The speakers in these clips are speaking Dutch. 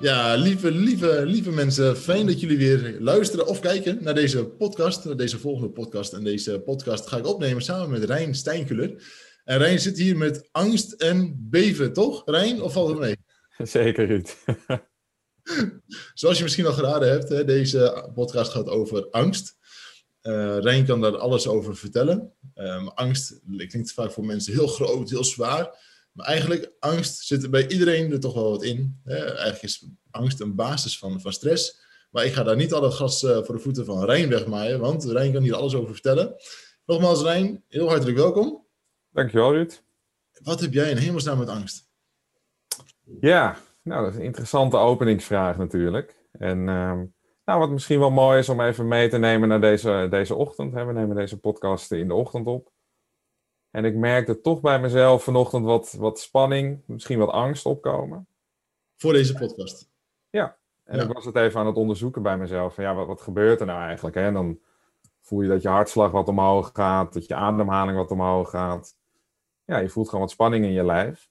Ja, lieve, lieve, lieve mensen, fijn dat jullie weer luisteren of kijken naar deze podcast, naar deze volgende podcast. En deze podcast ga ik opnemen samen met Rijn Stijnkuller. En Rijn zit hier met angst en beven, toch? Rijn, of valt het mee? Zeker, Ruud. Zoals je misschien al geraden hebt, deze podcast gaat over angst. Uh, Rijn kan daar alles over vertellen. Um, angst klinkt vaak voor mensen heel groot, heel zwaar. Maar eigenlijk, angst zit er bij iedereen er toch wel wat in. Eigenlijk is angst een basis van, van stress. Maar ik ga daar niet al het gas eh, voor de voeten van Rijn wegmaaien, want Rijn kan hier alles over vertellen. Nogmaals, Rijn, heel hartelijk welkom. Dankjewel, Ruud. Wat heb jij in hemelsnaam met angst? Ja, nou, dat is een interessante openingsvraag natuurlijk. En uh, nou, wat misschien wel mooi is om even mee te nemen naar deze, deze ochtend. We nemen deze podcast in de ochtend op. En ik merkte toch bij mezelf vanochtend wat, wat spanning, misschien wat angst opkomen. Voor deze podcast? Ja, en ik was het even aan het onderzoeken bij mezelf. Van ja, wat, wat gebeurt er nou eigenlijk? Hè? En dan voel je dat je hartslag wat omhoog gaat, dat je ademhaling wat omhoog gaat. Ja, je voelt gewoon wat spanning in je lijf.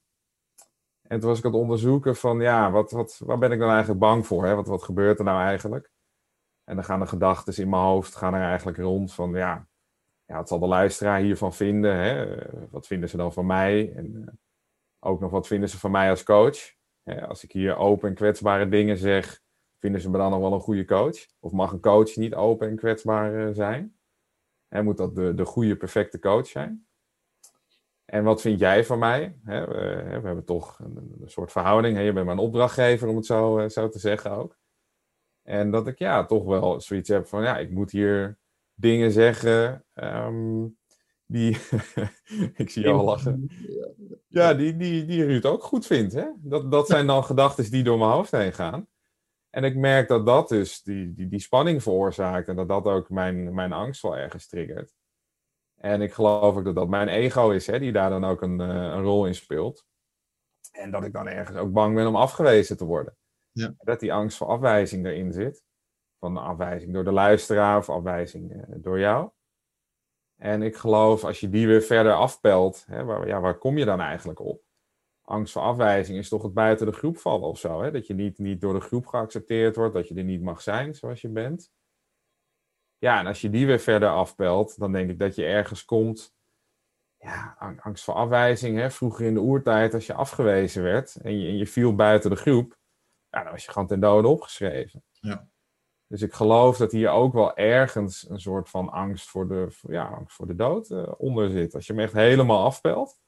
En toen was ik aan het onderzoeken van, ja, wat, wat, waar ben ik dan eigenlijk bang voor? Hè? Wat, wat gebeurt er nou eigenlijk? En dan gaan de gedachten in mijn hoofd gaan er eigenlijk rond van, ja, ja, wat zal de luisteraar hiervan vinden? Hè? Wat vinden ze dan van mij? En uh, ook nog wat vinden ze van mij als coach? als ik hier open en kwetsbare dingen zeg, vinden ze me dan nog wel een goede coach? Of mag een coach niet open en kwetsbaar uh, zijn? En moet dat de, de goede, perfecte coach zijn? En wat vind jij van mij? Hè, we, we, hebben toch een, soort verhouding. Hè? Je bent mijn opdrachtgever, om het zo, uh, zo te zeggen ook. En dat ik ja, toch wel zoiets heb van, ja, ik moet hier dingen zeggen um, die, ik zie jou al lachen, ja, die, die, die Ruud ook goed vindt. Hè? Dat, dat zijn dan gedachten die door mijn hoofd heen gaan. En ik merk dat dat dus die, die, die spanning veroorzaakt en dat dat ook mijn, mijn angst wel ergens triggert. En ik geloof ook dat dat mijn ego is, hè, die daar dan ook een, een rol in speelt. En dat ik dan ergens ook bang ben om afgewezen te worden. Ja. Dat die angst voor afwijzing erin zit van de afwijzing door de luisteraar of afwijzing uh, door jou. En ik geloof, als je die weer verder afpelt, hè, waar, ja, waar kom je dan eigenlijk op? Angst voor afwijzing is toch het buiten de groep vallen of zo. Hè? Dat je niet, niet door de groep geaccepteerd wordt, dat je er niet mag zijn zoals je bent. Ja, en als je die weer verder afpelt, dan denk ik dat je ergens komt. Ja, angst voor afwijzing. Hè? Vroeger in de oertijd, als je afgewezen werd en je, je viel buiten de groep, ja, dan was je gewoon ten dode opgeschreven. Ja. Dus ik geloof dat hier ook wel ergens een soort van angst voor de, ja, angst voor de dood uh, onder zit. Als je hem echt helemaal afpelt,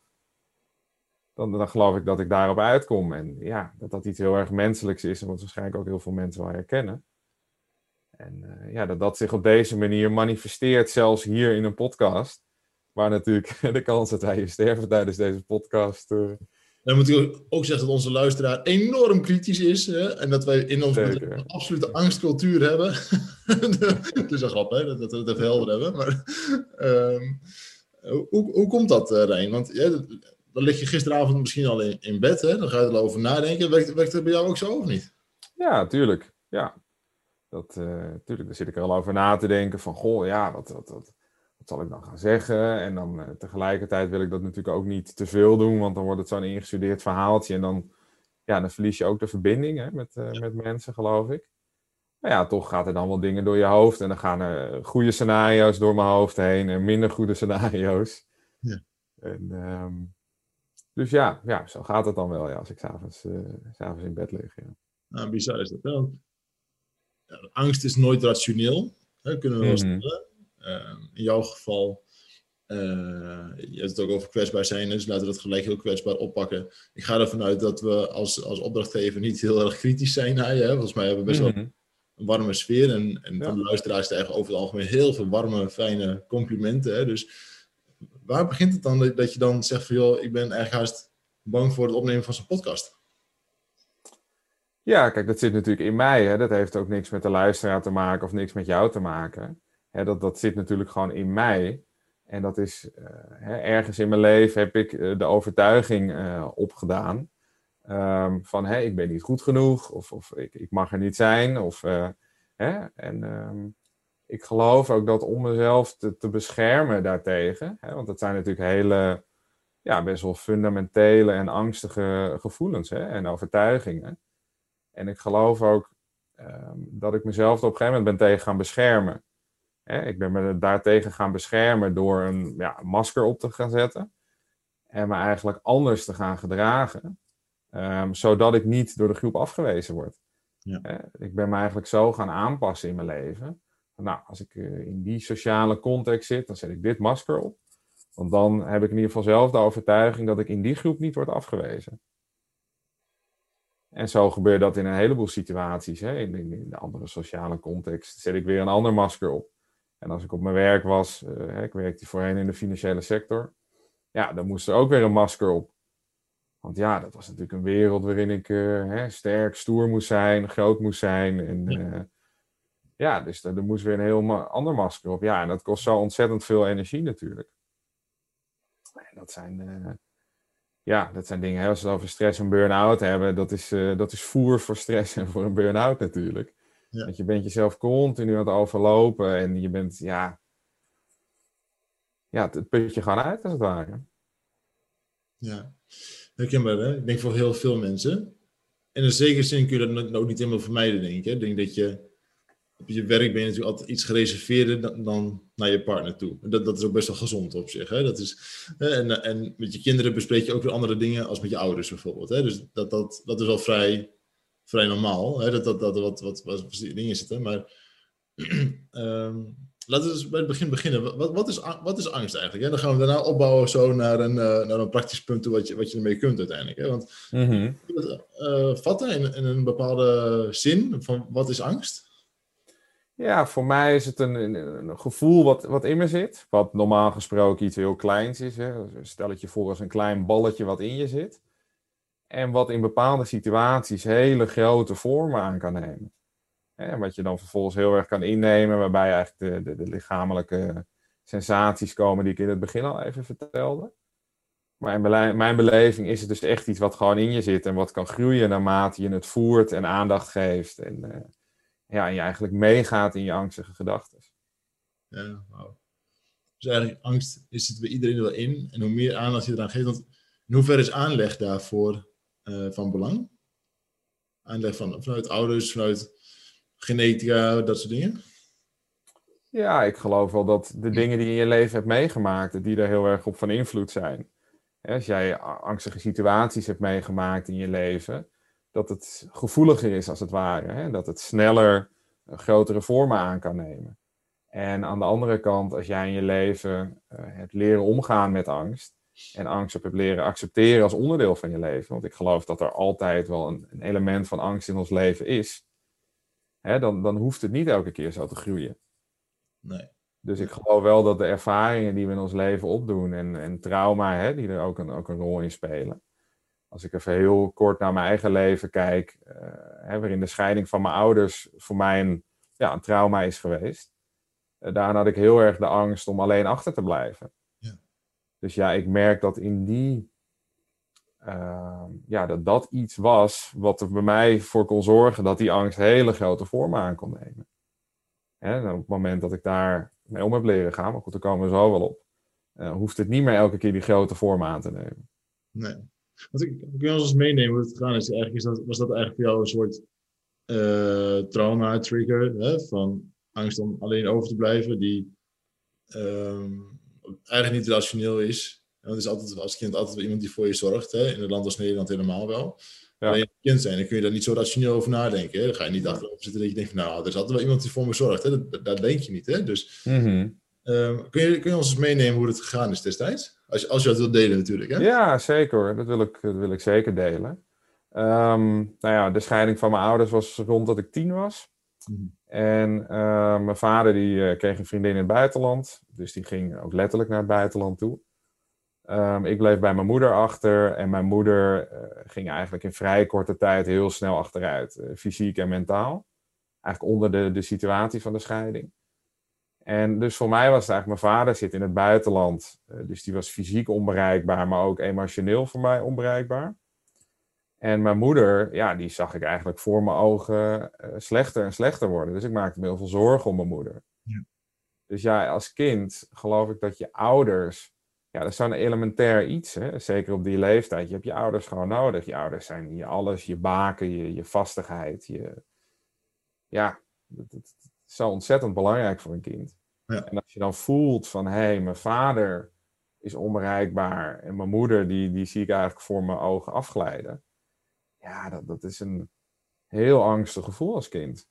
dan, dan geloof ik dat ik daarop uitkom. En ja, dat dat iets heel erg menselijks is en wat waarschijnlijk ook heel veel mensen wel herkennen. En uh, ja, dat dat zich op deze manier manifesteert, zelfs hier in een podcast. Waar natuurlijk de kans dat wij sterven tijdens deze podcast uh, dan moet ik ook zeggen dat onze luisteraar enorm kritisch is. Hè? En dat wij in ons een absolute angstcultuur hebben. het is een grap, hè? Dat, dat we het even helder hebben. Maar um, hoe, hoe komt dat, uh, Rijn? Want ja, dan lig je gisteravond misschien al in, in bed. Hè? Dan ga je erover nadenken. Werkt, werkt het bij jou ook zo of niet? Ja, tuurlijk. Ja. Dat, uh, tuurlijk, daar zit ik er al over na te denken. Van, goh, ja, wat, wat, wat, wat zal ik dan gaan zeggen? En dan uh, tegelijkertijd wil ik dat natuurlijk ook niet te veel doen, want dan wordt het zo'n ingestudeerd verhaaltje. En dan, ja, dan verlies je ook de verbinding hè, met, uh, met mensen, geloof ik. Maar ja, toch gaat er dan wel dingen door je hoofd. En dan gaan er goede scenario's door mijn hoofd heen en minder goede scenario's. Ja. En, um, dus ja, ja, zo gaat het dan wel ja, als ik s'avonds uh, in bed lig. Ja. Nou, bizar is dat wel. Ja, angst is nooit rationeel, hè, kunnen we wel mm -hmm. stellen. Ehm, in jouw geval, uh, je hebt het ook over kwetsbaar zijn, dus laten we dat gelijk heel kwetsbaar oppakken. Ik ga ervan uit dat we als, als opdrachtgever niet heel erg kritisch zijn naar je. Hè? Volgens mij hebben we best wel mhm. een warme sfeer. En, en van de luisteraars krijgen over het algemeen heel veel warme, fijne complimenten. Hè? Dus waar begint het dan dat, dat je dan zegt van joh, ik ben eigenlijk haast bang voor het opnemen van zo'n podcast? Ja, kijk, dat zit natuurlijk in mij. Hè. Dat heeft ook niks met de luisteraar te maken of niks met jou te maken. Hè, dat, dat zit natuurlijk gewoon in mij. En dat is uh, hè, ergens in mijn leven heb ik uh, de overtuiging uh, opgedaan. Um, van hé, ik ben niet goed genoeg, of, of ik, ik mag er niet zijn. Of, hè, en um, ik geloof ook dat om mezelf te, te beschermen daartegen, hè, want dat zijn natuurlijk hele, ja, best wel fundamentele en angstige gevoelens hè, en overtuigingen. En ik geloof ook um, dat ik mezelf op een gegeven moment ben tegen gaan beschermen. Hè, ik ben me daartegen gaan beschermen door een ja, masker op te gaan zetten. En me eigenlijk anders te gaan gedragen. Um, zodat ik niet door de groep afgewezen word. Ja. Hè, ik ben me eigenlijk zo gaan aanpassen in mijn leven. Nou, als ik uh, in die sociale context zit, dan zet ik dit masker op. Want dan heb ik in ieder geval zelf de overtuiging dat ik in die groep niet word afgewezen. En zo gebeurt dat in een heleboel situaties. Hè? In, in, in de andere sociale context zet ik weer een ander masker op. En als ik op mijn werk was, uh, ik werkte voorheen in de financiële sector, ja, dan moest er ook weer een masker op. Want ja, dat was natuurlijk een wereld waarin ik uh, hè, sterk, stoer moest zijn, groot moest zijn. En uh, ja, dus er, er, moest weer een heel ma ander masker op. Ja, en dat kost zo ontzettend veel energie natuurlijk. En dat zijn, ja, dat zijn dingen, hè, als we het over stress en burn-out hebben, dat is, dat is voer voor stress en voor een burn-out natuurlijk. Ja. Want je bent jezelf continu aan het overlopen en je bent, ja, ja het put je gewoon uit als het ware. Ja, herkenbaar hè? Ik denk voor heel veel mensen. In een zekere zin kun je dat ook niet helemaal vermijden, denk ik. Hè? Ik denk dat je op je werk ben je natuurlijk altijd iets gereserveerder dan, dan naar je partner toe. Dat, dat is ook best wel gezond op zich. Hè? Dat is, en, en met je kinderen bespreek je ook weer andere dingen als met je ouders bijvoorbeeld. Hè? Dus dat, dat, dat is wel vrij vrij normaal. Hè? Dat, dat, dat er wat, wat, wat, dingen zitten. Maar um, laten we eens bij het begin beginnen. Wat, wat, is, wat is angst eigenlijk? Hè? Dan gaan we daarna opbouwen zo naar een, uh, naar een praktisch punt toe wat je, wat je ermee kunt uiteindelijk. Hè? Want mm -hmm. uh, vatten in, in, een bepaalde zin van wat is angst? Ja, voor mij is het een, een, een, gevoel wat, wat in me zit. Wat normaal gesproken iets heel kleins is. Hè? Stel het je voor als een klein balletje wat in je zit. En wat in bepaalde situaties hele grote vormen aan kan nemen. En wat je dan vervolgens heel erg kan innemen, waarbij eigenlijk de, de, lichamelijke sensaties komen die ik in het begin al even vertelde. Maar in mijn beleving is het dus echt iets wat gewoon in je zit en wat kan groeien naarmate je het voert en aandacht geeft. En, uh, ja, en je eigenlijk meegaat in je angstige gedachten. Ja, wauw. Dus eigenlijk angst is het bij iedereen wel in. En hoe meer aandacht je eraan geeft, want in hoeverre is aanleg daarvoor uh, van belang? Aanleg van, vanuit ouders, vanuit genetica, dat soort dingen? Ja, ik geloof wel dat de dingen die je in je leven hebt meegemaakt, die daar heel erg op van invloed zijn. Als jij angstige situaties hebt meegemaakt in je leven, dat het gevoeliger is als het ware. Hè? Dat het sneller grotere vormen aan kan nemen. En aan de andere kant, als jij in je leven uh, hebt leren omgaan met angst, en angst op hebt leren accepteren als onderdeel van je leven. Want ik geloof dat er altijd wel een, een element van angst in ons leven is. Hè, dan, dan hoeft het niet elke keer zo te groeien. Nee. Dus ik geloof wel dat de ervaringen die we in ons leven opdoen en, en trauma, hè, die er ook een, ook een rol in spelen. Als ik even heel kort naar mijn eigen leven kijk, uh, hè, waarin de scheiding van mijn ouders voor mij een, ja, een trauma is geweest. Uh, daarin had ik heel erg de angst om alleen achter te blijven. Dus ja, ik merk dat in die. Uh, ja, dat dat iets was wat er bij mij voor kon zorgen dat die angst hele grote vormen aan kon nemen. En op het moment dat ik daar mee om heb leren gaan, maar goed, daar komen we zo wel op, uh, hoeft het niet meer elke keer die grote vormen aan te nemen. Nee. Wat ik, ik eens meenemen hoe het is. Eigenlijk is was dat eigenlijk voor jou een soort uh, trauma-trigger, van angst om alleen over te blijven, die um, eigenlijk niet rationeel is. Want het is altijd als kind altijd wel iemand die voor je zorgt. Hè? In een land als Nederland helemaal wel. Ja. Alleen je kind zijn, dan kun je daar niet zo rationeel over nadenken. Hè? Dan ga je niet achterover zitten dat je denkt, nou, er is altijd wel iemand die voor me zorgt. Hè? Dat, dat denk je niet. Hè? Dus mm -hmm. um, kun, je, kun je ons eens meenemen hoe het gegaan is destijds? Als, als je dat wilt delen natuurlijk. Hè? Ja, zeker Dat wil ik, dat wil ik zeker delen. Um, nou ja, de scheiding van mijn ouders was rond dat ik tien was. -hmm. En uh, mijn vader die uh, kreeg een vriendin in het buitenland. Dus die ging ook letterlijk naar het buitenland toe. Ehm, ik bleef bij mijn moeder achter en mijn moeder eh, ging eigenlijk in vrij korte tijd heel snel achteruit, fysiek en mentaal. Eigenlijk onder de, de situatie van de scheiding. En dus voor mij was het eigenlijk, mijn vader zit in het buitenland, dus die was fysiek onbereikbaar, maar ook emotioneel voor mij onbereikbaar. En mijn moeder, ja, die zag ik eigenlijk voor mijn ogen slechter en slechter worden. Dus ik maakte me heel veel zorgen om mijn moeder. Ja. Dus ja, als kind geloof ik dat je ouders ja, dat is zo'n elementair iets. Hè? Zeker op die leeftijd. Je hebt je ouders gewoon nodig. Je ouders zijn je alles, je baken, je, je vastigheid. Je... Ja, dat, is zo ontzettend belangrijk voor een kind. Ja. En als je dan voelt van, hé, hey, mijn vader is onbereikbaar en mijn moeder, die, die zie ik eigenlijk voor mijn ogen afglijden. Ja, dat, dat is een heel angstig gevoel als kind.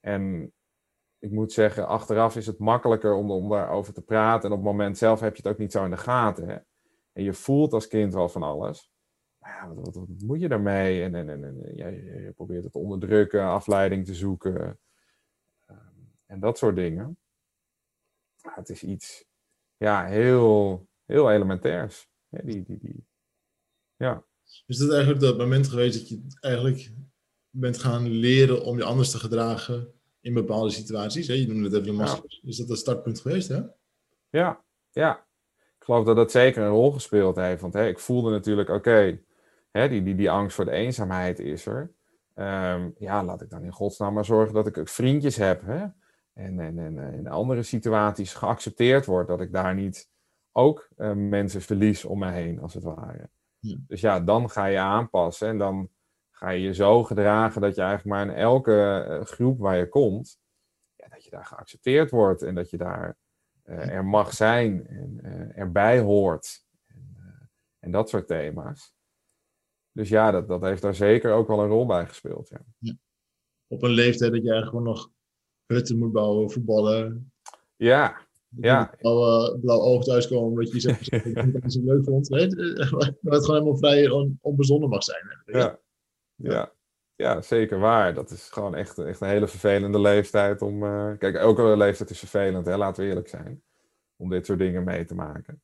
En ik moet zeggen, achteraf is het makkelijker om, om daarover te praten. En op het moment zelf heb je het ook niet zo in de gaten. Hè? En je voelt als kind wel van alles. Ja, wat, moet je daarmee? En, en, en, en ja, je, probeert het onderdrukken, afleiding te zoeken. Ehm, en dat soort dingen. het is iets ja, heel, heel elementairs. die, die, die. Ja. Is dat eigenlijk dat moment geweest dat je eigenlijk bent gaan leren om je anders te gedragen in bepaalde situaties. Hè? Je noemde het even de maskers. Is dat een startpunt geweest, hè? Ja, ja. Ik geloof dat dat zeker een rol gespeeld heeft. Want hè, ik voelde natuurlijk, oké, die, die, die angst voor de eenzaamheid is er. Ehm, ja, laat ik dan in godsnaam maar zorgen dat ik ook vriendjes heb. Hè? En, en, en eh, in andere situaties geaccepteerd wordt dat ik daar niet ook uh, mensen verlies om me heen, als het ware. Dus ja, dan ga je aanpassen en dan ga je je zo gedragen dat je eigenlijk maar in elke eh, groep waar je komt, ja, dat je daar geaccepteerd wordt en dat je daar uh, er mag zijn en uh, erbij hoort. En, en, dat soort thema's. Dus ja, dat, dat heeft daar zeker ook wel een rol bij gespeeld. Ja. ja. Op een leeftijd dat je eigenlijk gewoon nog hutten moet bouwen, voetballen. Ja, ja. Blauw, blauw oog thuiskomen omdat je zelf niet zo leuk vond. Waar het gewoon helemaal vrij on, onbezonnen mag zijn. Ja. Ja. ja, zeker waar. Dat is gewoon echt, echt een hele vervelende leeftijd om... Uh... Kijk, elke leeftijd is vervelend, hè? laten we eerlijk zijn. Om dit soort dingen mee te maken.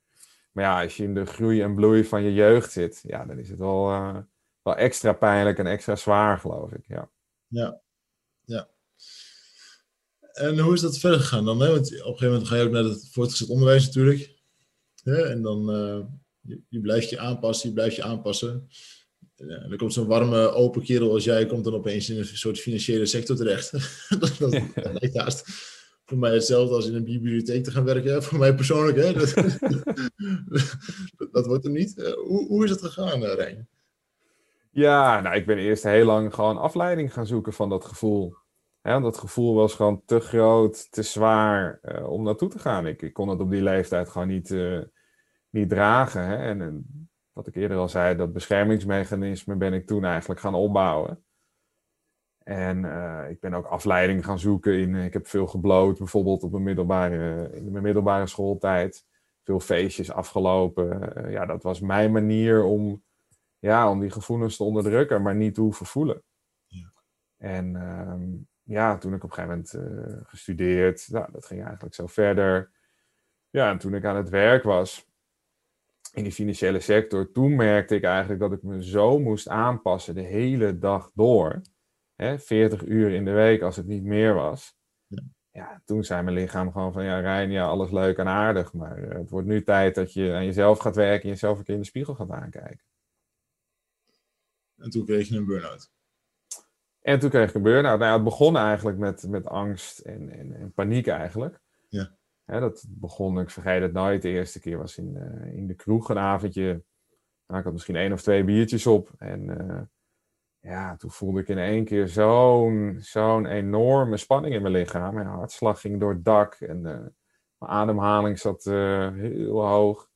Maar ja, als je in de groei en bloei van je jeugd zit... Ja, dan is het wel, uh, wel extra pijnlijk en extra zwaar, geloof ik. Ja, ja. ja. En hoe is dat verder gegaan dan? Hè? Want op een gegeven moment ga je ook naar het voortgezet onderwijs natuurlijk. En dan uh, je, je blijft je aanpassen, je blijft je aanpassen. Ja, dan komt zo'n warme, open kerel als jij, komt dan opeens in een soort financiële sector terecht. dat, dat, lijkt haast voor mij hetzelfde als in een bibliotheek te gaan werken. Voor mij persoonlijk, hè. Dat, dat, wordt er niet. Eh, hoe, hoe is het gegaan, eh, Rijn? Ja, nou, ik ben eerst heel lang gewoon afleiding gaan zoeken van dat gevoel. Hè, dat gevoel was gewoon te groot, te zwaar uh, om naartoe te gaan. Ik, ik, kon het op die leeftijd gewoon niet, uh, niet dragen. Hè? En, en wat ik eerder al zei, dat beschermingsmechanisme ben ik toen eigenlijk gaan opbouwen. En uh, ik ben ook afleiding gaan zoeken in. Ik heb veel gebloot, bijvoorbeeld op mijn middelbare, in mijn middelbare schooltijd. Veel feestjes afgelopen. Ja, dat was mijn manier om, ja, om die gevoelens te onderdrukken, maar niet te hoeven voelen. Ja. En uh, ja, toen ik op een gegeven moment uh, gestudeerd, nou, dat ging eigenlijk zo verder. Ja, en toen ik aan het werk was, in die financiële sector, toen merkte ik eigenlijk dat ik me zo moest aanpassen de hele dag door. Hè, 40 uur in de week als het niet meer was. Ja. ja, toen zei mijn lichaam gewoon van, ja Rijn, ja, alles leuk en aardig, maar uh, het wordt nu tijd dat je aan jezelf gaat werken en jezelf een keer in de spiegel gaat aankijken. En toen kreeg je een burn-out. En toen kreeg ik een burn-out. Nou ja, het begon eigenlijk met, met angst en, en, en paniek eigenlijk. Ja dat begon, ik vergeet het nooit, de eerste keer was in, uh, in de kroeg een avondje. Nou, ik had misschien één of twee biertjes op. En uh, ja, toen voelde ik in één keer zo'n zo'n enorme spanning in mijn lichaam. Mijn hartslag ging door het dak en uh, mijn ademhaling zat heel hoog.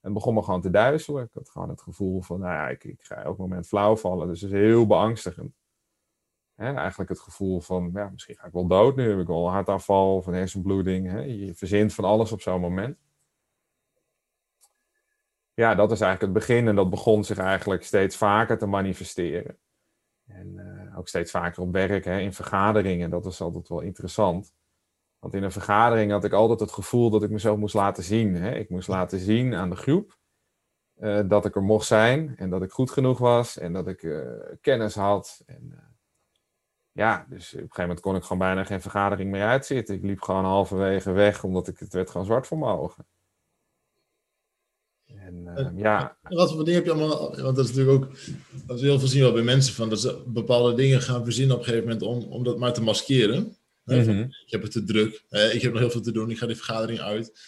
En begon me gewoon te duizelen. Ik had gewoon het gevoel van, nou ja, ik, ik ga elk moment flauw vallen. Dus het is heel beangstigend eigenlijk het gevoel van, ja, misschien ga ik wel dood nu, heb ik wel een hartaanval of een hersenbloeding. Hè? Je verzint van alles op zo'n moment. Ja, dat is eigenlijk het begin en dat begon zich eigenlijk steeds vaker te manifesteren. En uh, ook steeds vaker op werk, hè, in vergaderingen, dat was altijd wel interessant. Want in een vergadering had ik altijd het gevoel dat ik mezelf moest laten zien. Hè? Ik moest laten zien aan de groep eh, dat ik er mocht zijn en dat ik goed genoeg was en dat ik uh, kennis had. En, ja, dus op een gegeven moment kon ik gewoon bijna geen vergadering meer uitzitten. Ik liep gewoon halverwege weg, omdat ik, het werd gewoon zwart voor mijn ogen. En, ja. wat voor dingen heb je allemaal, want dat is natuurlijk ook, dat is heel veel zien wel bij mensen, van dat ze bepaalde dingen gaan verzinnen op een gegeven moment om, om dat maar te maskeren. Mm -hmm. Ik heb het te druk, ik heb nog heel veel te doen, ik ga die vergadering uit.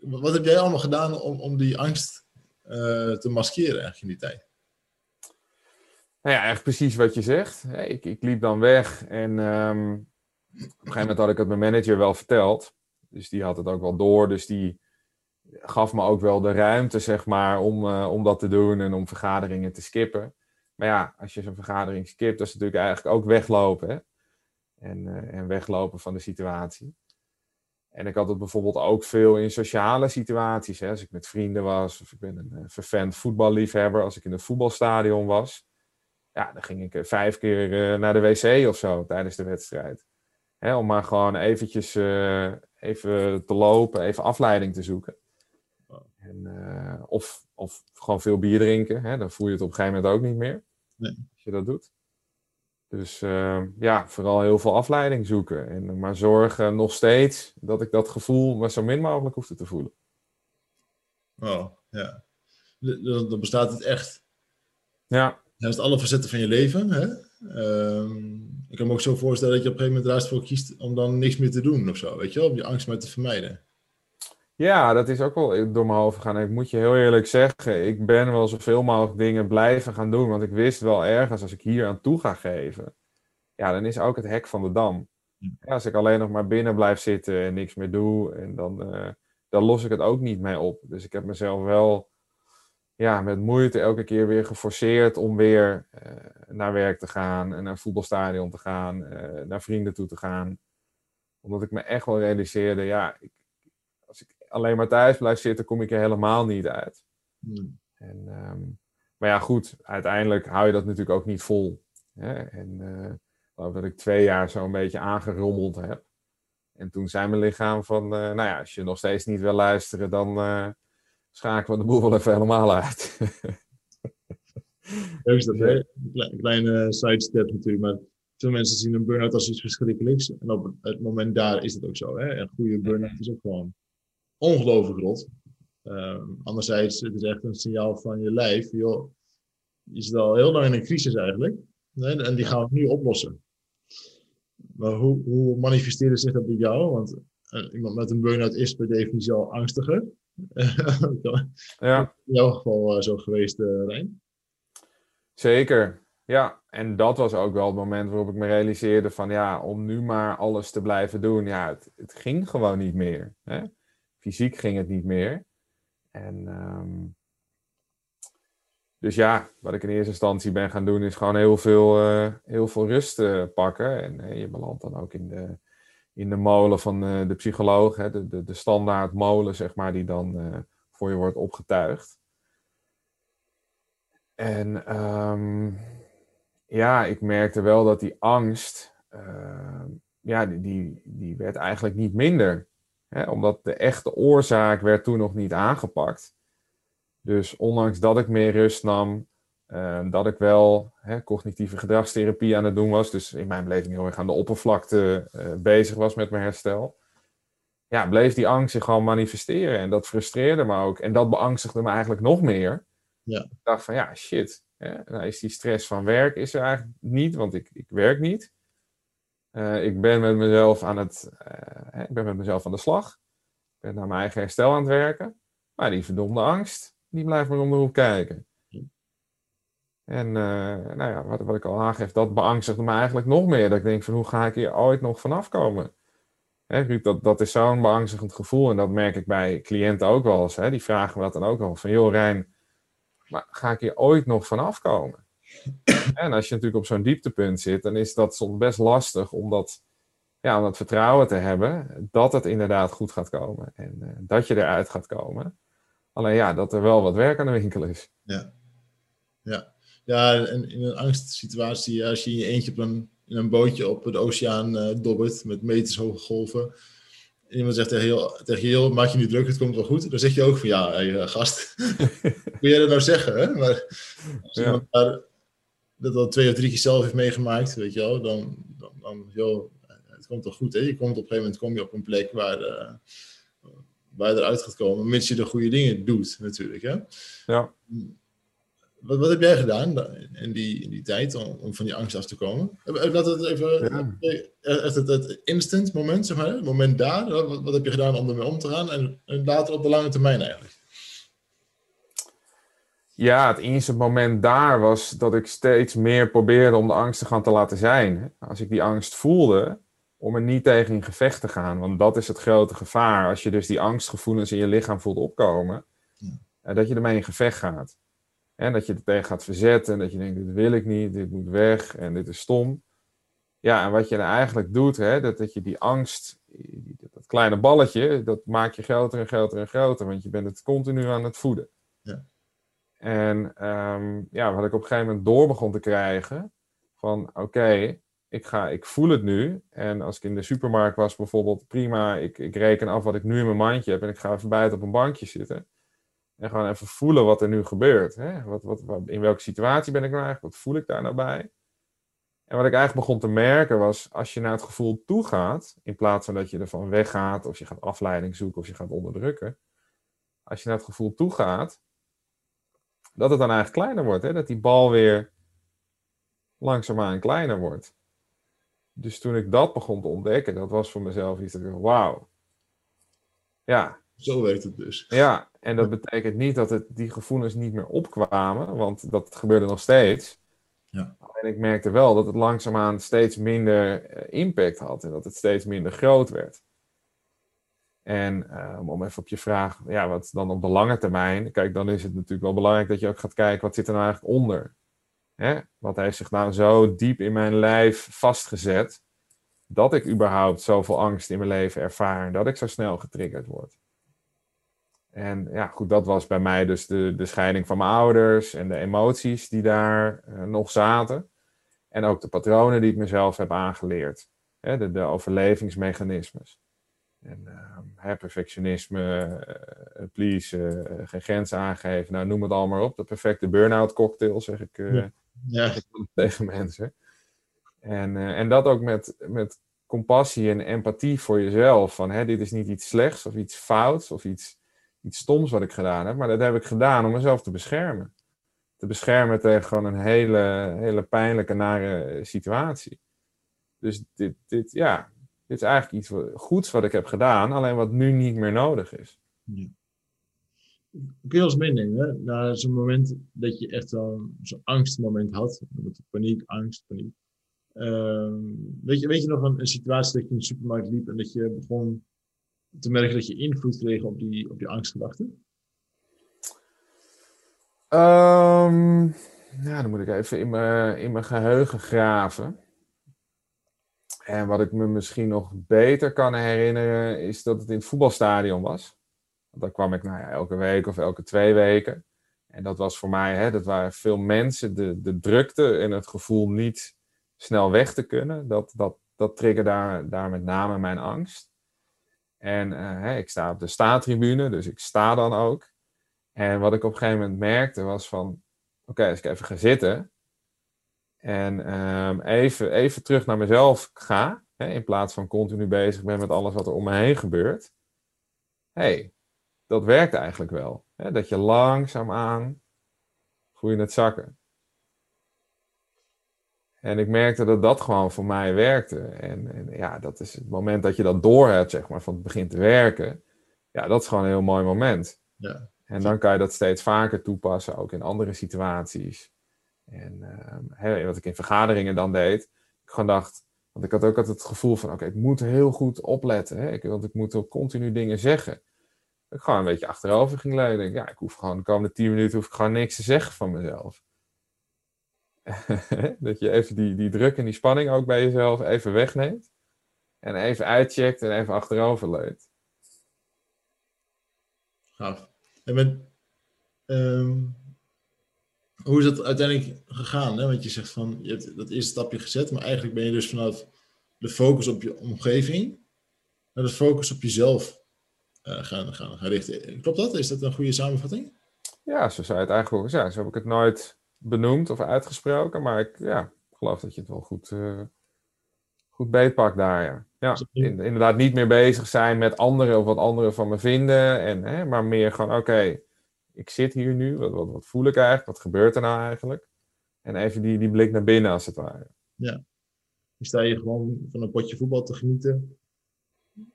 Wat heb jij allemaal gedaan om, om die angst uh, te maskeren eigenlijk in die tijd? Nou ja, echt precies wat je zegt. Ik, ik liep dan weg en um, op een gegeven moment had ik het mijn manager wel verteld. Dus die had het ook wel door. Dus die gaf me ook wel de ruimte, zeg maar, om, uh, om dat te doen en om vergaderingen te skippen. Maar ja, als je zo'n vergadering skipt, dat is natuurlijk eigenlijk ook weglopen. Hè? En, uh, en weglopen van de situatie. En ik had het bijvoorbeeld ook veel in sociale situaties. Hè? Als ik met vrienden was, of ik ben een uh, vervent voetballiefhebber, als ik in een voetbalstadion was. Ja, dan ging ik uh, vijf keer uh, naar de wc of zo tijdens de wedstrijd. Hè? Om maar gewoon eventjes even te lopen, even afleiding te zoeken. En, of, of gewoon veel bier drinken. Hè? Dan voel je het op een gegeven moment ook niet meer. Nee. Als je dat doet. Dus uh, ja, vooral heel veel afleiding zoeken. En maar zorgen nog steeds dat ik dat gevoel maar zo min mogelijk hoefde te voelen. Oh, ja. Dan bestaat het echt. Ja. Dat is alle facetten van je leven. Hè? Um, ik kan me ook zo voorstellen dat je op een gegeven moment ervoor kiest om dan niks meer te doen of zo. Weet je wel, om je angst maar te vermijden. Ja, dat is ook wel door mijn hoofd gegaan. Ik moet je heel eerlijk zeggen, ik ben wel zoveel mogelijk dingen blijven gaan doen. Want ik wist wel ergens, als ik hier aan toe ga geven, ja, dan is ook het hek van de dam. Ja, als ik alleen nog maar binnen blijf zitten en niks meer doe, en dan, uh, dan los ik het ook niet mee op. Dus ik heb mezelf wel ja, met moeite elke keer weer geforceerd om weer uh, naar werk te gaan, en naar een voetbalstadion te gaan, uh, naar vrienden toe te gaan. Omdat ik me echt wel realiseerde, ja, ik, als ik alleen maar thuis blijf zitten, kom ik er helemaal niet uit. Hmm. En, um, maar ja, goed, uiteindelijk hou je dat natuurlijk ook niet vol. Hè? En uh, geloof dat ik twee jaar zo'n beetje aangerommeld heb. En toen zei mijn lichaam van, nou ja, als je nog steeds niet wil luisteren, dan schakelen we de boel wel even helemaal uit. Leuk is dat, hè? Een kleine sidestep natuurlijk, maar veel mensen zien een burn-out als iets verschrikkelijks. En op het moment daar is het ook zo, hè? Een goede burn-out is ook gewoon ongelooflijk rot. Uh, anderzijds, het is echt een signaal van je lijf. Joh, je zit al heel lang in een crisis eigenlijk. Nee, en die gaan we nu oplossen. Maar hoe, hoe zich dat bij jou? Want uh, iemand met een burn-out is per definitie al angstiger. ja. In jouw geval uh, zo geweest, uh, Rijn? Zeker. Ja, en dat was ook wel het moment waarop ik me realiseerde van ja, om nu maar alles te blijven doen. Ja, het, het ging gewoon niet meer. Hè? fysiek ging het niet meer. En um, dus ja, wat ik in eerste instantie ben gaan doen, is gewoon heel veel, uh, heel veel rust uh, pakken. En uh, je belandt dan ook in de, in de molen van de psycholoog, hè, de, de, de standaard molen, zeg maar, die dan voor je wordt opgetuigd. En um, ja, ik merkte wel dat die angst, ja, die, die, die werd eigenlijk niet minder. Hè, omdat de echte oorzaak werd toen nog niet aangepakt. Dus ondanks dat ik meer rust nam, dat ik wel hè, cognitieve gedragstherapie aan het doen was, dus in mijn beleving heel erg aan de oppervlakte uh, bezig was met mijn herstel, ja, bleef die angst zich gewoon manifesteren. En dat frustreerde me ook. En dat beangstigde me eigenlijk nog meer. Ja. Ik dacht van, ja, shit. Hè, nou is die stress van werk is er eigenlijk niet, want ik, ik werk niet. Uh, ik ben met mezelf aan het, uh, ik ben met mezelf aan de slag. Ik ben naar mijn eigen herstel aan het werken. Maar die verdomde angst, die blijft maar om de hoek kijken. En uh, nou ja, wat, ik al aangeef, dat beangstigde me eigenlijk nog meer. Dat ik denk van, hoe ga ik hier ooit nog vanaf komen? Hè, dat, dat is zo'n beangstigend gevoel. En dat merk ik bij cliënten ook wel eens. Hè. Die vragen me dat dan ook al. Van, joh Rijn, maar ga ik hier ooit nog vanaf komen? En als je natuurlijk op zo'n dieptepunt zit, dan is dat soms best lastig om dat, ja, om dat vertrouwen te hebben dat het inderdaad goed gaat komen en uh, dat je eruit gaat komen. Alleen ja, dat er wel wat werk aan de winkel is. Ja, ja. Ja en in een angstsituatie, als je in je eentje op een, in een bootje op het oceaan uh, dobbert met meters hoge golven, iemand zegt tegen je, tegen je, maak je niet druk, het komt wel goed. Dan zeg je ook van, ja, hey, gast, kun jij dat nou zeggen? Hè? Maar als ja. iemand daar dat al twee of drie keer zelf heeft meegemaakt, weet je wel, dan, dan, dan joh, het komt wel goed. Hè? Je komt op een gegeven moment kom je op een plek waar, uh, waar je eruit gaat komen, mits je de goede dingen doet, natuurlijk. Hè? Ja. Wat, wat heb jij gedaan in die, in die tijd om, om van die angst af te komen? Laat het even, ja. het, het, instant moment, zeg maar, het moment daar. Wat, wat heb je gedaan om ermee om te gaan? En, en later op de lange termijn eigenlijk. Ja, het instant moment daar was dat ik steeds meer probeerde om de angst te gaan te laten zijn. Als ik die angst voelde, om er niet tegen in gevecht te gaan. Want dat is het grote gevaar. Als je dus die angstgevoelens in je lichaam voelt opkomen, ja. dat je ermee in gevecht gaat. En dat je er tegen gaat verzetten en dat je denkt, dit wil ik niet, dit moet weg en dit is stom. Ja, en wat je dan eigenlijk doet, hè, dat, dat je die angst, dat kleine balletje, dat maak je groter en groter en groter, want je bent het continu aan het voeden. Ja. En um, ja, wat ik op een gegeven moment door begon te krijgen, van oké, ik ik, ik voel het nu. En als ik in de supermarkt was bijvoorbeeld, prima, ik, ik reken af wat ik nu in mijn mandje heb en ik ga even buiten op een bankje zitten. En gewoon even voelen wat er nu gebeurt. Hè? Wat, wat, in welke situatie ben ik nou eigenlijk? Wat voel ik daar nou bij? En wat ik eigenlijk begon te merken was, als je naar het gevoel toe gaat, in plaats van dat je ervan weggaat, of je gaat afleiding zoeken, of je gaat onderdrukken. Als je naar het gevoel toe gaat, dat het dan eigenlijk kleiner wordt. Hè? Dat die bal weer langzaamaan kleiner wordt. Dus toen ik dat begon te ontdekken, dat was voor mezelf iets dat ik wauw. Ja. Zo werkt het dus. Ja, en dat betekent niet dat het, die gevoelens niet meer opkwamen, want dat gebeurde nog steeds. Ja. En ik merkte wel dat het langzaamaan steeds minder eh, impact had en dat het steeds minder groot werd. En uh, om even op je vraag, ja, wat dan op de lange termijn? Kijk, dan is het natuurlijk wel belangrijk dat je ook gaat kijken, wat zit er nou eigenlijk onder? Hè? Wat heeft zich nou zo diep in mijn lijf vastgezet, dat ik überhaupt zoveel angst in mijn leven ervaar en dat ik zo snel getriggerd word? En ja, goed, dat was bij mij dus de, de scheiding van mijn ouders en de emoties die daar uh, nog zaten. En ook de patronen die ik mezelf heb aangeleerd. Hè, de, de overlevingsmechanismes. En uh, perfectionisme, uh, please, geen grenzen aangeven. Nou, noem het allemaal op. De perfecte burn-out cocktail, zeg ik, ja. Ja. tegen mensen. En, en dat ook met, met compassie en empathie voor jezelf. Van, hè, dit is niet iets slechts of iets fouts of iets iets stoms wat ik gedaan heb, maar dat heb ik gedaan om mezelf te beschermen. Te beschermen tegen gewoon een hele, hele pijnlijke, nare situatie. Dus dit, dit, ja, dit is eigenlijk iets goeds wat ik heb gedaan, alleen wat nu niet meer nodig is. Ja. Kun je ons meenemen naar zo'n moment dat je echt zo'n angstmoment had? Paniek, angst, paniek. Uh, weet, je, weet je nog een situatie dat je in de supermarkt liep en dat je begon te merken dat je invloed kreeg op die, op die angstgedachten? Um, nou, dan moet ik even in mijn, in mijn geheugen graven. En wat ik me misschien nog beter kan herinneren, is dat het in het voetbalstadion was. Daar kwam ik nou ja, elke week of elke twee weken. En dat was voor mij, hè, dat waren veel mensen, de, de drukte en het gevoel niet snel weg te kunnen. Dat, dat, dat triggerde daar, daar met name mijn angst. En uh, ik sta op de staatribune, dus ik sta dan ook. En wat ik op een gegeven moment merkte was van, oké, als ik even ga zitten en um, even, even terug naar mezelf ga, hè, in plaats van continu bezig ben met alles wat er om me heen gebeurt. hey, dat werkt eigenlijk wel. Hè, dat je langzaamaan voel je het zakken. En ik merkte dat dat gewoon voor mij werkte. En, en, ja, dat is het moment dat je dat door hebt, zeg maar, van het begint te werken. Ja, dat is gewoon een heel mooi moment. Ja. En dan kan je dat steeds vaker toepassen, ook in andere situaties. En uh, wat ik in vergaderingen dan deed, ik gewoon dacht, want ik had ook altijd het gevoel van, oké, ik moet heel goed opletten, hè? Ik, want ik moet ook continu dingen zeggen. Ik gewoon een beetje achterover ging leunen. Ja, ik hoef gewoon de komende tien minuten hoef ik gewoon niks te zeggen van mezelf. dat je even die, die druk en die spanning ook bij jezelf even wegneemt. En even uitcheckt en even achterover leunt. Gaaf. En met, ehm, hoe is dat uiteindelijk gegaan? Hè? Want je zegt van, je hebt dat eerste stapje gezet, maar eigenlijk ben je dus vanaf de focus op je omgeving de focus op jezelf uh, gaan, gaan, gaan richten. Klopt dat? Is dat een goede samenvatting? Ja, zo zou je het eigenlijk ook zeggen. Zo heb ik het nooit benoemd of uitgesproken, maar ik ja, geloof dat je het wel goed, uh, goed beetpakt daar. Ja, ja inderdaad niet meer bezig zijn met anderen of wat anderen van me vinden, en, hè, maar meer gewoon, oké, ik zit hier nu, wat, wat, wat voel ik eigenlijk, wat gebeurt er nou eigenlijk? En even die, die blik naar binnen als het ware. Ja, dan sta je gewoon van een potje voetbal te genieten.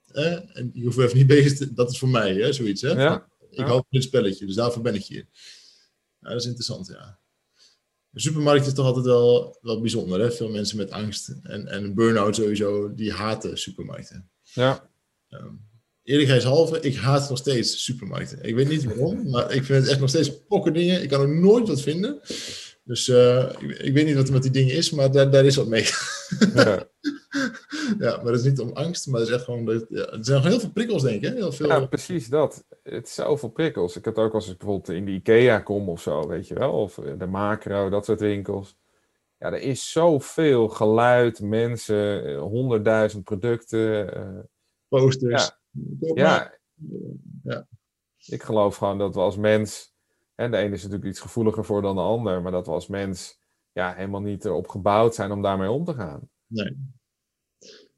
Eh? En je hoeft even niet bezig te... Dat is voor mij, hè, zoiets. Hè? Ja. Ik hou van dit spelletje, dus daarvoor ben ik hier. Ja, dat is interessant, ja. De supermarkt is toch altijd wel, wel bijzonder. Hè? Veel mensen met angst en, en burn-out sowieso, die haten supermarkten. Ja. Um, eerlijkheidshalve, ik haat nog steeds supermarkten. Ik weet niet waarom, maar ik vind het echt nog steeds pokken dingen. Ik kan er nooit wat vinden. Dus uh, ik, ik, weet niet wat er met die dingen is, maar daar, daar is wat mee. Ja. ja, maar dat is niet om angst, maar het is echt gewoon... Dat, ja, er zijn heel veel prikkels, denk ik. Heel veel... Ja, precies dat. Het is zoveel prikkels. Ik heb het ook als ik bijvoorbeeld in de IKEA kom of zo, weet je wel. Of de macro, dat soort winkels. Ja, er is zoveel geluid, mensen, honderdduizend producten. Uh, Posters. Ja. ja. ja. Ik geloof gewoon dat we als mens... En de ene is natuurlijk iets gevoeliger voor dan de ander, maar dat we als mens ja, helemaal niet erop gebouwd zijn om daarmee om te gaan. Nee.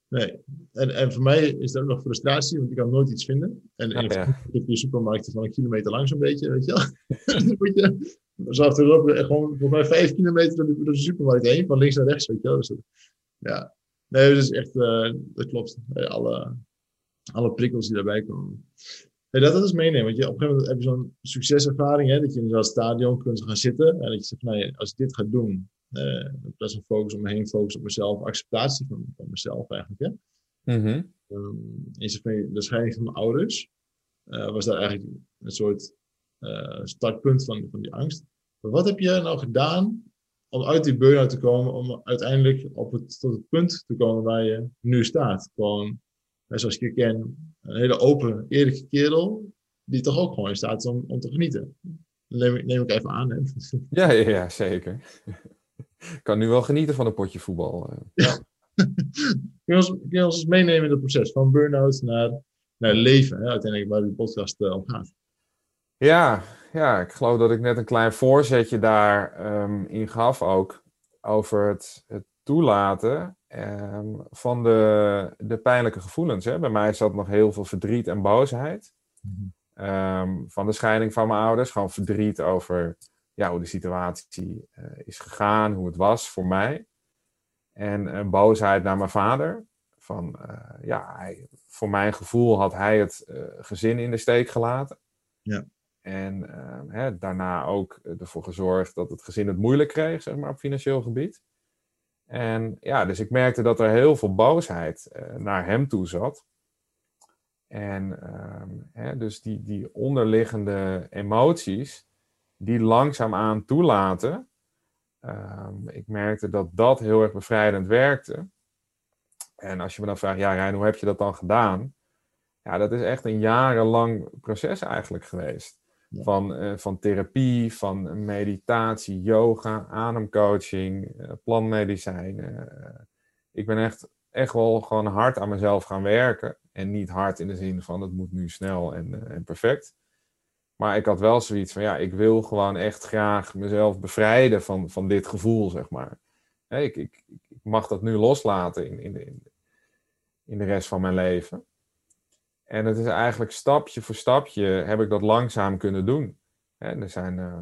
Nee. En, en voor mij is dat ook nog frustratie, want ik kan nooit iets vinden. En, ja. ik die supermarkten van een kilometer lang zo'n beetje, weet je wel. dan moet je achterop gewoon voor mij vijf kilometer door de supermarkt heen, van links naar rechts, weet je wel. Dus dat, ja. Nee, dat is echt, uh, dat klopt. Alle, alle prikkels die daarbij komen. Nee, dat, dat is meenemen. Want je, op een gegeven moment heb je zo'n succeservaring, hè, dat je in zo'n stadion kunt gaan zitten. En dat je zegt, nou, als ik dit ga doen, uh, dat is een focus om me heen, focus op mezelf, acceptatie van, van mezelf eigenlijk. Hè? Mm um, in de scheiding van mijn ouders uh, was dat eigenlijk een soort uh, startpunt van, van die angst. Maar wat heb je nou gedaan om uit die burn-out te komen, om uiteindelijk op het, tot het punt te komen waar je nu staat? Gewoon, zoals ik je ken, een hele open, eerlijke kerel, die toch ook gewoon in staat is om, om te genieten. Neem, neem ik even aan. Hè? Ja, ja, ja, zeker. Ik kan nu wel genieten van een potje voetbal. Eh. Ja. kun, je ons, kun je ons meenemen in het proces van burn-out naar, naar leven, hè, uiteindelijk waar die podcast uh, om gaat? Ja, ja, ik geloof dat ik net een klein voorzetje daar um, in gaf ook. Over het, het toelaten um, van de, de pijnlijke gevoelens. Hè. Bij mij zat nog heel veel verdriet en boosheid. Mm um, van de scheiding van mijn ouders. Gewoon verdriet over ja, hoe de situatie uh, is gegaan, hoe het was voor mij. En een boosheid naar mijn vader. Van, uh, ja, hij, voor mijn gevoel had hij het uh, gezin in de steek gelaten. Ja. En hè, daarna ook ervoor gezorgd dat het gezin het moeilijk kreeg, zeg maar, op financieel gebied. En ja, dus ik merkte dat er heel veel boosheid naar hem toe zat. En um, hè, dus die, die onderliggende emoties, die langzaamaan toelaten. Um, ik merkte dat dat heel erg bevrijdend werkte. En als je me dan vraagt, ja Rijn, hoe heb je dat dan gedaan? Ja, dat is echt een jarenlang proces eigenlijk geweest. Van, uh, van therapie, van meditatie, yoga, ademcoaching, uh, planmedicijnen. Uh, ik ben echt, echt wel gewoon hard aan mezelf gaan werken. En niet hard in de zin van het moet nu snel en, en perfect. Maar ik had wel zoiets van, ja, ik wil gewoon echt graag mezelf bevrijden van, van dit gevoel, zeg maar. ik, ik, ik mag dat nu loslaten in, in, in de rest van mijn leven. En het is eigenlijk stapje voor stapje heb ik dat langzaam kunnen doen. er zijn uh,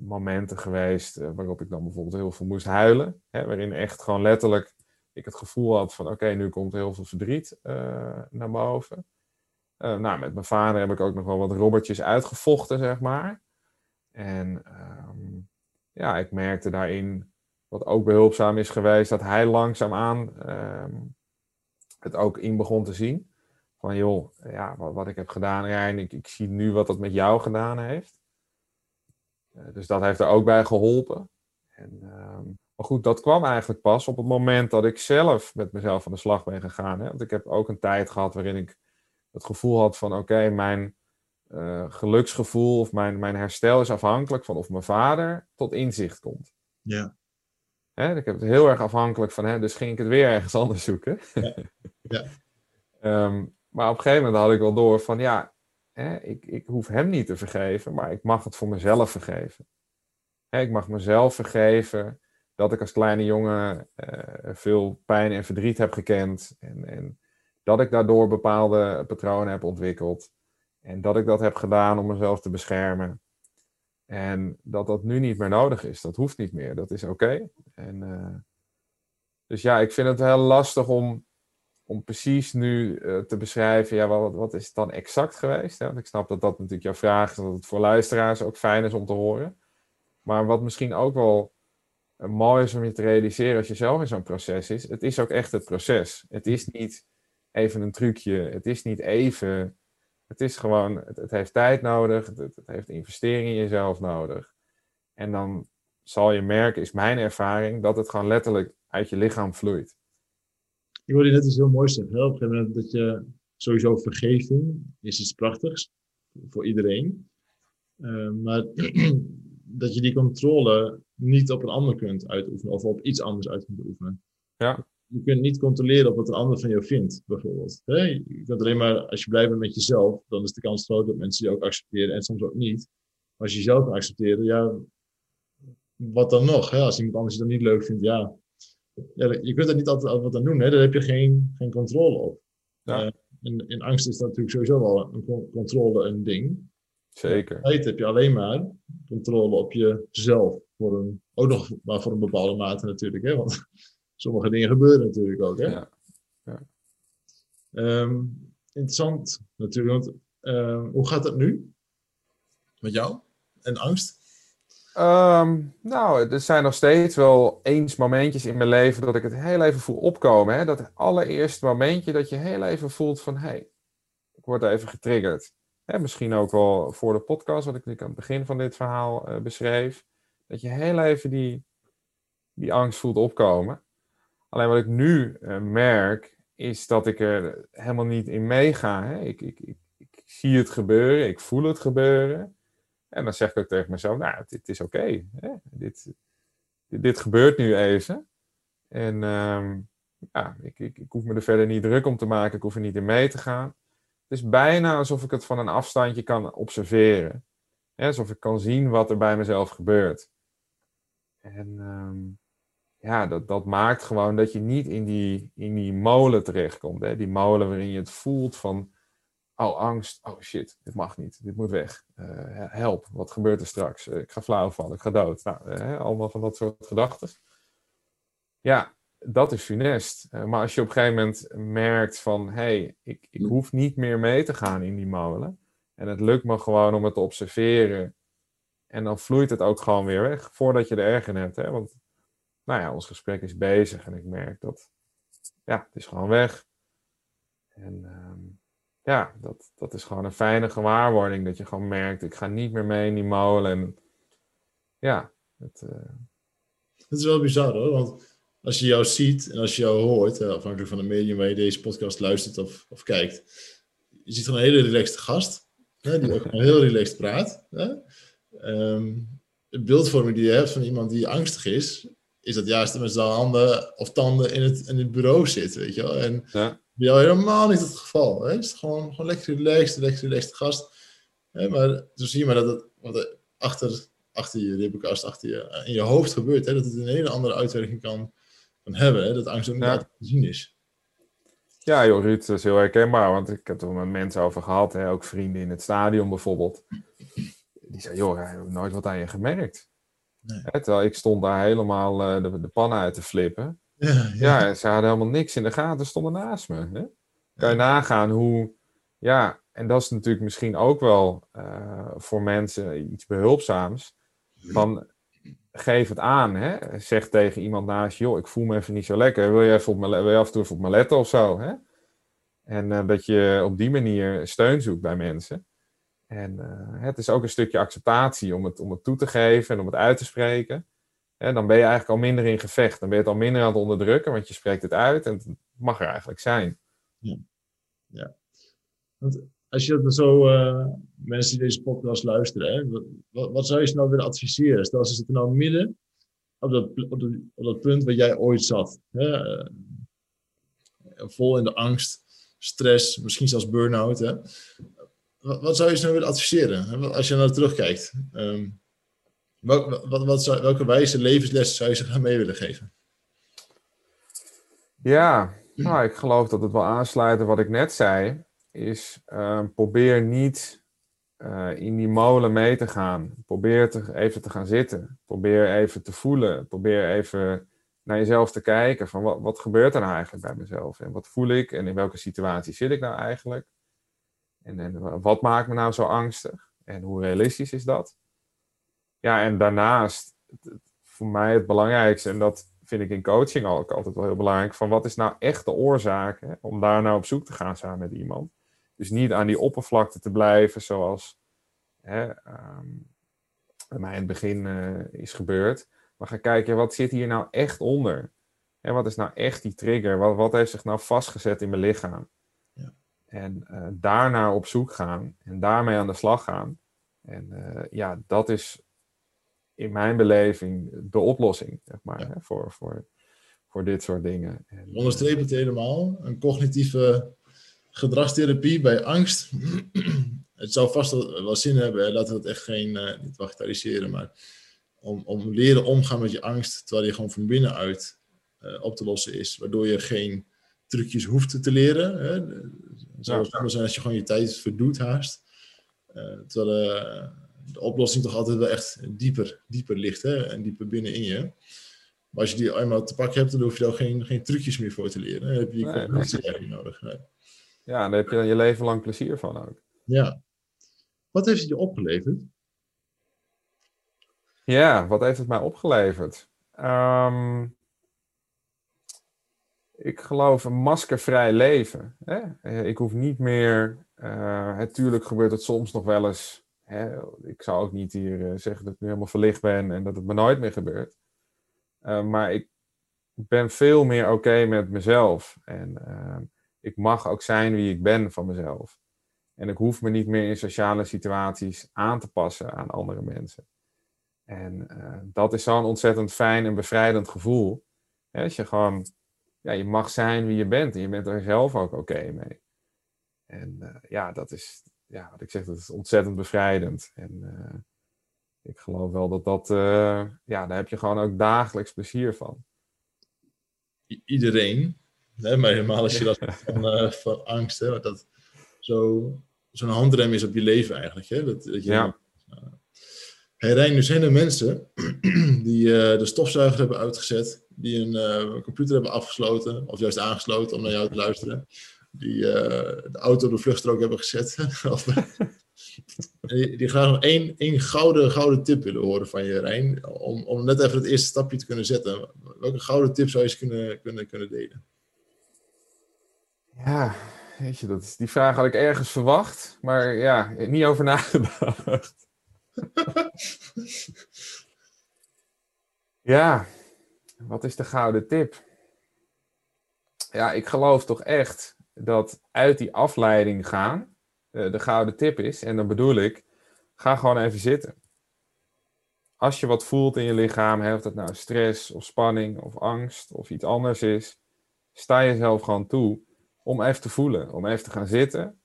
momenten geweest uh, waarop ik dan bijvoorbeeld heel veel moest huilen. Hè, waarin echt gewoon letterlijk ik het gevoel had van oké, nu komt heel veel verdriet uh, naar boven. Nou, met mijn vader heb ik ook nog wel wat robbertjes uitgevochten, zeg maar. En um, ja, ik merkte daarin, wat ook behulpzaam is geweest, dat hij langzaamaan um, het ook in begon te zien. Van joh, ja, wat, wat ik heb gedaan, en ik, ik zie nu wat dat met jou gedaan heeft. Uh, dus dat heeft er ook bij geholpen. En, um, maar goed, dat kwam eigenlijk pas op het moment dat ik zelf met mezelf aan de slag ben gegaan. Hè? Want ik heb ook een tijd gehad waarin ik het gevoel had van oké, mijn uh, geluksgevoel of mijn, mijn herstel is afhankelijk van of mijn vader tot inzicht komt. Ja. Hè, ik heb het heel erg afhankelijk van hem, dus ging ik het weer ergens anders zoeken. Ja. ja. um, Maar op een gegeven moment had ik wel door van ja, hè, ik, ik hoef hem niet te vergeven, maar ik mag het voor mezelf vergeven. Hè, ik mag mezelf vergeven dat ik als kleine jongen eh, veel pijn en verdriet heb gekend. En, en dat ik daardoor bepaalde patronen heb ontwikkeld. En dat ik dat heb gedaan om mezelf te beschermen. En dat dat nu niet meer nodig is. Dat hoeft niet meer. Dat is oké. En uh, dus ja, ik vind het heel lastig om, om precies nu uh, te beschrijven. Ja, wat, wat is het dan exact geweest? Hè? Want ik snap dat dat natuurlijk jouw vraag is. Dat het voor luisteraars ook fijn is om te horen. Maar wat misschien ook wel mooi is om je te realiseren als je zelf in zo'n proces is. Het is ook echt het proces. Het is niet even een trucje. Het is niet even. Het is gewoon, het, het heeft tijd nodig. Het, het, heeft investering in jezelf nodig. En dan zal je merken, is mijn ervaring, dat het gewoon letterlijk uit je lichaam vloeit. Ik hoorde net iets heel moois zeggen. Op een gegeven moment dat je sowieso vergeving is iets prachtigs voor iedereen. Uh, maar dat je die controle niet op een ander kunt uitoefenen of op iets anders uit kunt oefenen. Ja. Je kunt niet controleren op wat een ander van jou vindt, bijvoorbeeld. Je kunt alleen maar, als je blij bent met jezelf, dan is de kans groot dat mensen je ook accepteren en soms ook niet. Maar als je jezelf kan accepteren, ja, wat dan nog? Als iemand anders je dan niet leuk vindt, ja, ja, je kunt er niet altijd wat aan doen. Hè? Daar heb je geen, geen controle op. Ja. Uh, in, in angst is dat natuurlijk sowieso wel een controle een ding. Zeker. In feite heb je alleen maar controle op jezelf. Voor een, ook nog maar voor een bepaalde mate natuurlijk. Hè? Want sommige dingen gebeuren natuurlijk ook. Hè? Ja. ja. Um, interessant natuurlijk. Want, uh, hoe gaat het nu? Met jou? En angst? Um, nou, er zijn nog steeds wel eens momentjes in mijn leven dat ik het heel even voel opkomen. Hè? Dat allereerste momentje dat je heel even voelt van, hé, hey, ik word even getriggerd. Hè, misschien ook wel voor de podcast, wat ik aan het begin van dit verhaal uh, beschreef. Dat je heel even die, die angst voelt opkomen. Alleen wat ik nu uh, merk, is dat ik er helemaal niet in meega. Ik, ik, ik zie het gebeuren, ik voel het gebeuren. En dan zeg ik ook tegen mezelf, nou, dit is oké. Dit, dit, gebeurt nu even. En um, ja, ik, ik, ik hoef me er verder niet druk om te maken. Ik hoef er niet in mee te gaan. Het is bijna alsof ik het van een afstandje kan observeren. Ja, alsof ik kan zien wat er bij mezelf gebeurt. En um, ja, dat, dat maakt gewoon dat je niet in die, in die molen terechtkomt. Hè? Die molen waarin je het voelt van Oh, angst. Oh shit, dit mag niet. Dit moet weg. Uh, help, wat gebeurt er straks? Uh, ik ga flauw vallen, ik ga dood. Nou, uh, allemaal van dat soort gedachten. Ja, dat is funest. maar als je op een gegeven moment merkt van... hé, hey, ik, ik hoef niet meer mee te gaan in die molen. En het lukt me gewoon om het te observeren. En dan vloeit het ook gewoon weer weg, voordat je er erg in hebt. Hè? Want, nou ja, ons gesprek is bezig en ik merk dat... Ja, het is gewoon weg. En... Um, ja, dat, dat is gewoon een fijne gewaarwording. Dat je gewoon merkt, ik ga niet meer mee in die molen. En ja, het, uh... het is wel bizar hoor. Want als je jou ziet en als je jou hoort, afhankelijk van de medium waar je deze podcast luistert of, of kijkt, je ziet gewoon een hele relaxed gast, hè, die ook heel relaxed praat. Hè. Um, de beeldvorming die je hebt van iemand die angstig is, is dat juist met zijn handen of tanden in het, in het bureau zit, weet je wel. En ja bij jou helemaal niet het geval. Hè? Het is gewoon, gewoon lekker relaxed, lekker relaxed gast. Hè? Maar zo zie je maar dat het wat er achter, achter je ribbenkast, achter je, in je hoofd gebeurt. Hè? Dat het een hele andere uitwerking kan, kan hebben. Hè? Dat angst ook niet Ja. te zien is. Ja, joh, Ruud, dat is heel herkenbaar. Want ik heb er met mensen over gehad, hè, ook vrienden in het stadion bijvoorbeeld. Die zeiden, joh, ik heb nooit wat aan je gemerkt. Nee. Terwijl ik stond daar helemaal eh, de, de pannen uit te flippen. Ja, Ja, en ze hadden helemaal niks in de gaten, stonden naast me. Hè? Kan je nagaan hoe, ja, en dat is natuurlijk misschien ook wel eh, voor mensen iets behulpzaams. Van, geef het aan, hè? zeg tegen iemand naast je, joh, ik voel me even niet zo lekker, wil je, even op me, wil je af en toe even op me letten of zo? Hè? En eh, dat je op die manier steun zoekt bij mensen. En eh, het is ook een stukje acceptatie om het, om het toe te geven en om het uit te spreken. Hè, dan ben je eigenlijk al minder in gevecht. Dan ben je het al minder aan het onderdrukken, want je spreekt het uit en het mag er eigenlijk zijn. Want als je dat zo, eh, mensen die deze podcast luisteren, hè, wat, wat, zou je ze nou willen adviseren? Stel, ze zitten nou midden op dat, op dat, op dat punt waar jij ooit zat. Hè? eh, vol in de angst, stress, misschien zelfs burn-out. Hè? Wat, zou je ze nou willen adviseren als je naar terugkijkt? Um, wat, wat, wat zou, welke wijze levenslessen zou je ze gaan mee willen geven? Ja, nou, ik geloof dat het wel aansluit wat ik net zei. Is uh, probeer niet uh, in die molen mee te gaan. Probeer even te gaan zitten. Probeer even te voelen. Probeer even naar jezelf te kijken. Van wat, wat gebeurt er nou eigenlijk bij mezelf? En wat voel ik? En in welke situatie zit ik nou eigenlijk? En, en wat maakt me nou zo angstig? En hoe realistisch is dat? Ja, en daarnaast, voor mij het belangrijkste, en dat vind ik in coaching ook altijd wel heel belangrijk, van wat is nou echt de oorzaak? Om daar nou op zoek te gaan samen met iemand. Dus niet aan die oppervlakte te blijven zoals hè, ehm, bij mij in het begin uh, is gebeurd. Maar ga kijken, wat zit hier nou echt onder? En wat is nou echt die trigger? Wat, wat heeft zich nou vastgezet in mijn lichaam? En uh, daarnaar op zoek gaan en daarmee aan de slag gaan. En uh, ja, dat is in mijn beleving de oplossing, zeg maar, hè, voor, voor, voor dit soort dingen. En, Onderstreep het helemaal. Een cognitieve gedragstherapie bij angst. het zou vast wel zin hebben, laten we het echt geen, uh, niet bagatelliseren, maar om, om leren omgaan met je angst, terwijl die gewoon van binnenuit uh, op te lossen is, waardoor je geen trucjes hoeft te leren. Hè. Het zou ja. zijn als je gewoon je tijd verdoet haast. Uh, terwijl de oplossing toch altijd wel echt dieper, dieper ligt hè, en dieper binnenin je. Maar als je die eenmaal te pakken hebt, dan hoef je daar geen, geen trucjes meer voor te leren. Dan heb je die nee, nodig. Nee. Ja, daar heb je dan je leven lang plezier van ook. Ja. Wat heeft het je opgeleverd? Ja, wat heeft het mij opgeleverd? Um, ik geloof een maskervrij leven. Hè? Ik hoef niet meer. Natuurlijk gebeurt het soms nog wel eens. Hè? Ik zou ook niet hier uh, zeggen dat ik nu helemaal verlicht ben en dat het me nooit meer gebeurt. Maar ik ben veel meer oké met mezelf. En ik mag ook zijn wie ik ben van mezelf. En ik hoef me niet meer in sociale situaties aan te passen aan andere mensen. En dat is zo'n ontzettend fijn en bevrijdend gevoel. Hè, als je gewoon, ja, je mag zijn wie je bent en je bent er zelf ook oké mee. En uh, ja, dat is, ja, wat ik zeg, dat is ontzettend bevrijdend. En uh, ik geloof wel dat dat, ja, daar heb je gewoon ook dagelijks plezier van. I iedereen, hè, maar helemaal als je dat van, van angst, hè, dat zo, zo'n handrem is op je leven eigenlijk. Hè, dat, dat je ja. Hey Rijn, nu zijn er mensen die de stofzuiger hebben uitgezet, die een uh, computer hebben afgesloten, of juist aangesloten om naar jou te luisteren, die uh, de auto op de vluchtstrook hebben gezet. die, die graag nog één, één gouden, gouden tip willen horen van je, Rijn, om, om net even het eerste stapje te kunnen zetten. Welke gouden tip zou je eens kunnen, kunnen, kunnen delen? Ja, weet je, dat is, die vraag had ik ergens verwacht, maar ja, niet over nagedacht. ja, wat is de gouden tip? Ja, ik geloof toch echt dat uit die afleiding gaan uh, de gouden tip is. En dan bedoel ik, ga gewoon even zitten. Als je wat voelt in je lichaam, of dat nou stress of spanning of angst of iets anders is, sta jezelf gewoon toe om even te voelen, om even te gaan zitten.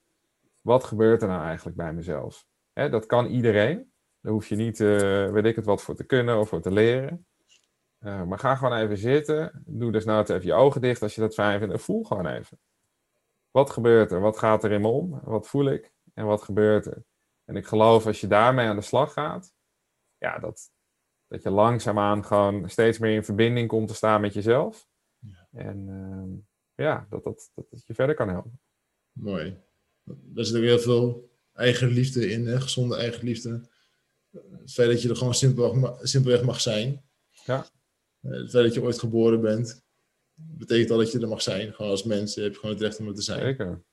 Wat gebeurt er nou eigenlijk bij mezelf? Dat kan iedereen. Daar hoef je niet, uh, weet ik het wat, voor te kunnen of voor te leren. Uh, maar ga gewoon even zitten. Doe dus nou even je ogen dicht als je dat fijn vindt. En voel gewoon even. Wat gebeurt er? Wat gaat er in me om? Wat voel ik? En wat gebeurt er? En ik geloof als je daarmee aan de slag gaat, ja, dat, dat je langzaamaan gewoon steeds meer in verbinding komt te staan met jezelf. Ja. En uh, ja, dat, dat, dat, dat je verder kan helpen. Mooi. Er zit ook heel veel eigen liefde in, hè? gezonde eigen liefde het feit dat je er gewoon simpelweg, simpelweg mag zijn. Ja. Eh, het feit dat je ooit geboren bent, betekent al dat je er mag zijn. Gewoon als mens heb je gewoon het recht om er te zijn. Zeker.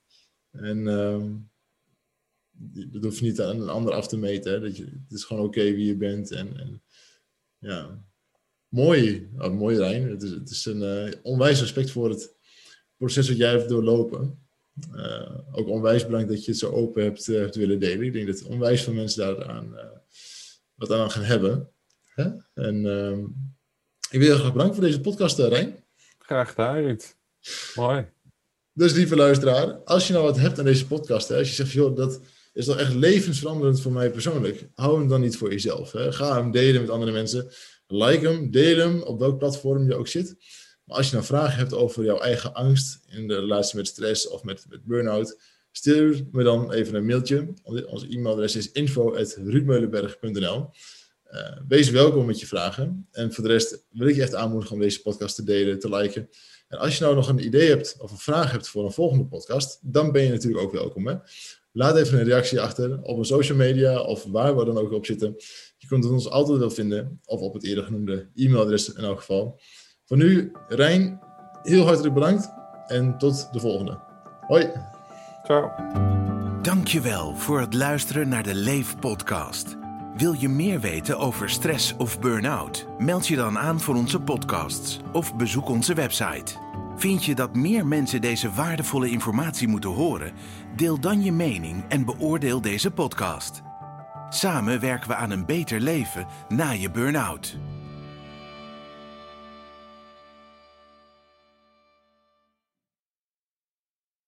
En um, dat hoef je niet aan een ander af te meten. Hè? Dat je, het is gewoon oké wie je bent. En, en ja, mooi. Oh, mooi Rijn. Het is, het is een uh, onwijs respect voor het proces wat jij hebt doorlopen. Uh, ook onwijs bedankt dat je het zo open hebt, uh, hebt willen delen. Ik denk dat onwijs veel mensen daaraan wat aan gaan hebben. Hè? En uh, ik wil je graag bedanken voor deze podcast, eh, Rijn. Graag gedaan, Ruud. Mooi. Dus lieve luisteraar, als je nou wat hebt aan deze podcast, hè, als je zegt, joh, dat is toch echt levensveranderend voor mij persoonlijk, hou hem dan niet voor jezelf. Hè. Ga hem delen met andere mensen. Like hem, deel hem, op welk platform je ook zit. Maar als je nou vragen hebt over jouw eigen angst in de relatie met stress of met, met burn-out, stuur me dan even een mailtje. Onze e-mailadres is info.ruudmeulenberg.nl Wees welkom met je vragen. En voor de rest wil ik je echt aanmoedigen om deze podcast te delen, te liken. En als je nou nog een idee hebt of een vraag hebt voor een volgende podcast, dan ben je natuurlijk ook welkom. Hè? Laat even een reactie achter op een social media of waar we dan ook op zitten. Je kunt ons altijd wel vinden, of op het eerder genoemde e-mailadres in elk geval. Voor nu, Rijn, heel hartelijk bedankt en tot de volgende. Hoi. Ciao. Dankjewel voor het luisteren naar de Leef podcast. Wil je meer weten over stress of burn-out? Meld je dan aan voor onze podcasts of bezoek onze website. Vind je dat meer mensen deze waardevolle informatie moeten horen? Deel dan je mening en beoordeel deze podcast. Samen werken we aan een beter leven na je burn-out.